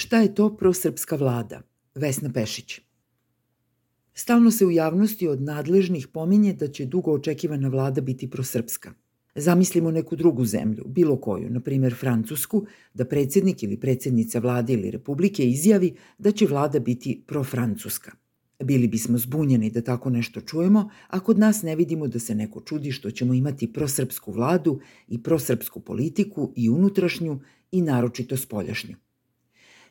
Šta je to prosrpska vlada? Vesna Pešić. Stalno se u javnosti od nadležnih pominje da će dugo očekivana vlada biti prosrpska. Zamislimo neku drugu zemlju, bilo koju, na primjer Francusku, da predsednik ili predsednica vlade ili republike izjavi da će vlada biti profrancuska. Bili bismo zbunjeni da tako nešto čujemo, a kod nas ne vidimo da se neko čudi što ćemo imati prosrpsku vladu i prosrpsku politiku i unutrašnju i naročito spoljašnju.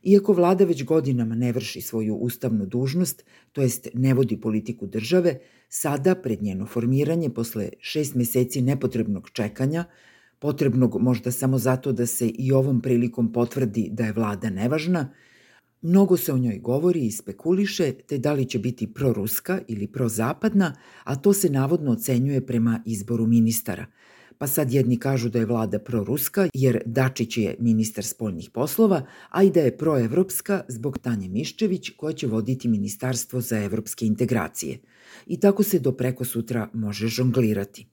Iako vlada već godinama ne vrši svoju ustavnu dužnost, to jest ne vodi politiku države, sada pred njeno formiranje posle šest meseci nepotrebnog čekanja, potrebnog možda samo zato da se i ovom prilikom potvrdi da je vlada nevažna, Mnogo se o njoj govori i spekuliše te da li će biti proruska ili prozapadna, a to se navodno ocenjuje prema izboru ministara. Pa sad jedni kažu da je vlada proruska jer Dačić je ministar spoljnih poslova, a i da je proevropska zbog Tanje Miščević koja će voditi Ministarstvo za evropske integracije. I tako se do preko sutra može žonglirati.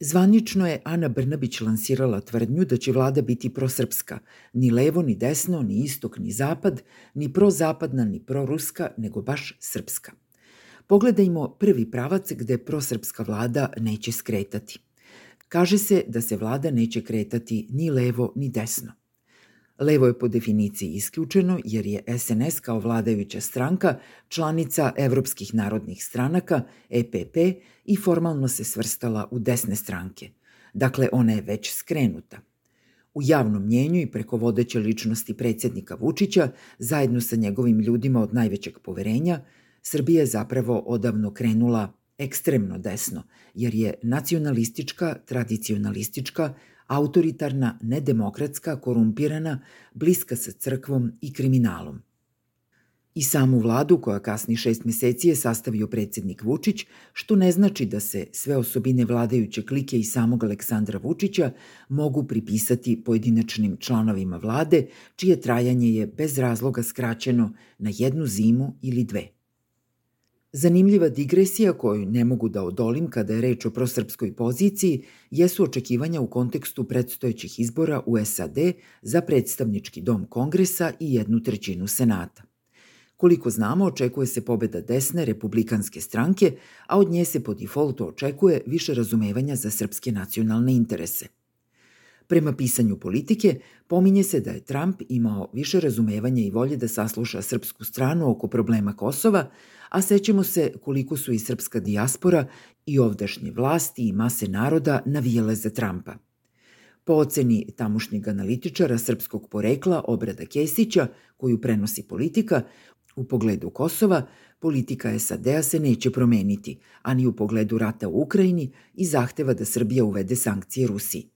Zvanično je Ana Brnabić lansirala tvrdnju da će vlada biti prosrpska, ni levo, ni desno, ni istok, ni zapad, ni prozapadna, ni proruska, nego baš srpska. Pogledajmo prvi pravac gde prosrpska vlada neće skretati. Kaže se da se vlada neće kretati ni levo ni desno. Levo je po definiciji isključeno jer je SNS kao vladajuća stranka članica Evropskih narodnih stranaka, EPP, i formalno se svrstala u desne stranke. Dakle, ona je već skrenuta. U javnom mnjenju i preko vodeće ličnosti predsednika Vučića, zajedno sa njegovim ljudima od najvećeg poverenja, Srbija je zapravo odavno krenula ekstremno desno, jer je nacionalistička, tradicionalistička, autoritarna, nedemokratska, korumpirana, bliska sa crkvom i kriminalom. I samu vladu, koja kasni šest meseci, je sastavio predsednik Vučić, što ne znači da se sve osobine vladajuće klike i samog Aleksandra Vučića mogu pripisati pojedinačnim članovima vlade, čije trajanje je bez razloga skraćeno na jednu zimu ili dve. Zanimljiva digresija koju ne mogu da odolim kada je reč o prosrpskoj poziciji jesu očekivanja u kontekstu predstojećih izbora u SAD za predstavnički dom kongresa i jednu trećinu senata. Koliko znamo, očekuje se pobeda desne republikanske stranke, a od nje se po defaultu očekuje više razumevanja za srpske nacionalne interese – Prema pisanju politike, pominje se da je Trump imao više razumevanja i volje da sasluša srpsku stranu oko problema Kosova, a sećemo se koliko su i srpska dijaspora i ovdašnje vlasti i mase naroda navijele za Trumpa. Po oceni tamošnjeg analitičara srpskog porekla Obrada Kesića, koju prenosi politika, u pogledu Kosova, politika SAD-a se neće promeniti, ani u pogledu rata u Ukrajini i zahteva da Srbija uvede sankcije Rusiji.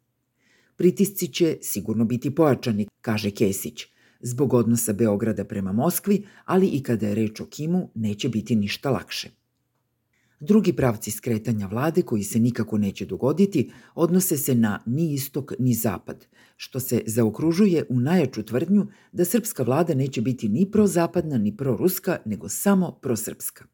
Pritisci će sigurno biti pojačani, kaže Kesić. Zbog odnosa Beograda prema Moskvi, ali i kada je reč o Kimu, neće biti ništa lakše. Drugi pravci skretanja vlade koji se nikako neće dogoditi odnose se na ni istok ni zapad, što se zaokružuje u najjaču tvrdnju da srpska vlada neće biti ni prozapadna ni proruska, nego samo prosrpska.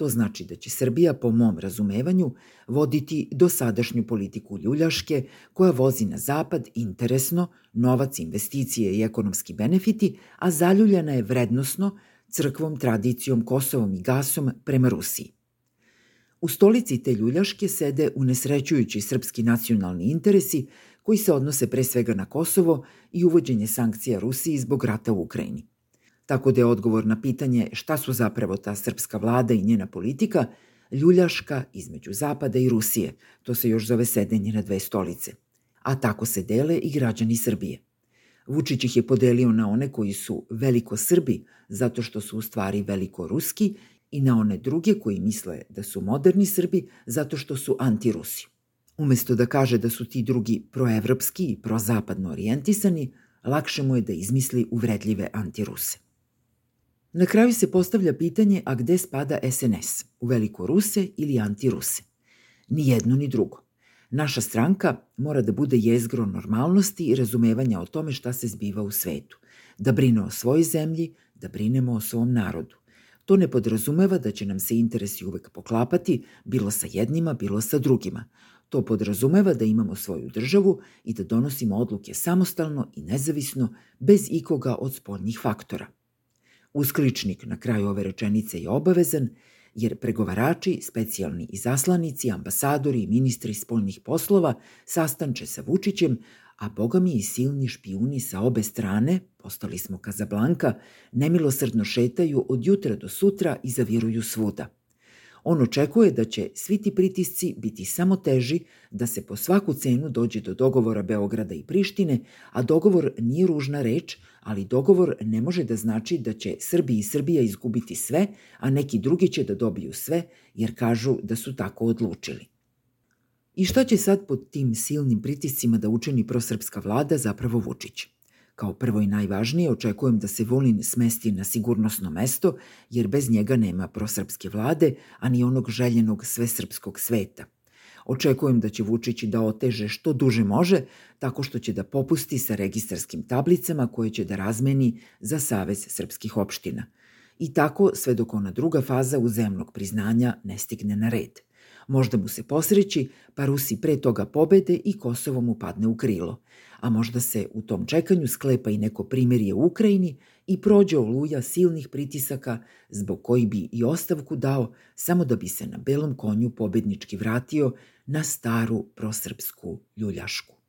To znači da će Srbija, po mom razumevanju, voditi dosadašnju politiku ljuljaške, koja vozi na zapad interesno, novac, investicije i ekonomski benefiti, a zaljuljana je vrednosno crkvom, tradicijom, Kosovom i gasom prema Rusiji. U stolici te ljuljaške sede unesrećujući srpski nacionalni interesi koji se odnose pre svega na Kosovo i uvođenje sankcija Rusiji zbog rata u Ukrajini. Tako da je odgovor na pitanje šta su zapravo ta srpska vlada i njena politika ljuljaška između Zapada i Rusije. To se još zove sedenje na dve stolice. A tako se dele i građani Srbije. Vučić ih je podelio na one koji su veliko Srbi zato što su u stvari veliko Ruski i na one druge koji misle da su moderni Srbi zato što su antirusi. Umesto da kaže da su ti drugi proevropski i prozapadno orijentisani, lakše mu je da izmisli uvredljive antiruse. Na kraju se postavlja pitanje a gde spada SNS, u veliko Ruse ili antiruse. Ni jedno ni drugo. Naša stranka mora da bude jezgro normalnosti i razumevanja o tome šta se zbiva u svetu. Da brine o svojoj zemlji, da brinemo o svom narodu. To ne podrazumeva da će nam se interesi uvek poklapati, bilo sa jednima, bilo sa drugima. To podrazumeva da imamo svoju državu i da donosimo odluke samostalno i nezavisno, bez ikoga od spoljnih faktora. Uskličnik na kraju ove rečenice je obavezan, jer pregovarači, specijalni izaslanici, ambasadori i ministri spoljnih poslova sastanče sa Vučićem, a boga mi i silni špijuni sa obe strane, postali smo Kazablanka, nemilosrdno šetaju od jutra do sutra i zaviruju svuda – On očekuje da će svi ti pritisci biti samo teži, da se po svaku cenu dođe do dogovora Beograda i Prištine, a dogovor nije ružna reč, ali dogovor ne može da znači da će Srbi i Srbija izgubiti sve, a neki drugi će da dobiju sve, jer kažu da su tako odlučili. I šta će sad pod tim silnim pritiscima da učini prosrpska vlada zapravo Vučić? Kao prvo i najvažnije, očekujem da se Vulin smesti na sigurnosno mesto, jer bez njega nema prosrpske vlade, a ni onog željenog svesrpskog sveta. Očekujem da će Vučić da oteže što duže može, tako što će da popusti sa registarskim tablicama koje će da razmeni za Savez srpskih opština. I tako sve dok ona druga faza uzemnog priznanja ne stigne na red – Možda mu se posreći, pa Rusi pre toga pobede i Kosovo mu padne u krilo. A možda se u tom čekanju sklepa i neko primirje u Ukrajini i prođe oluja silnih pritisaka zbog koji bi i ostavku dao samo da bi se na belom konju pobednički vratio na staru prosrpsku ljuljašku.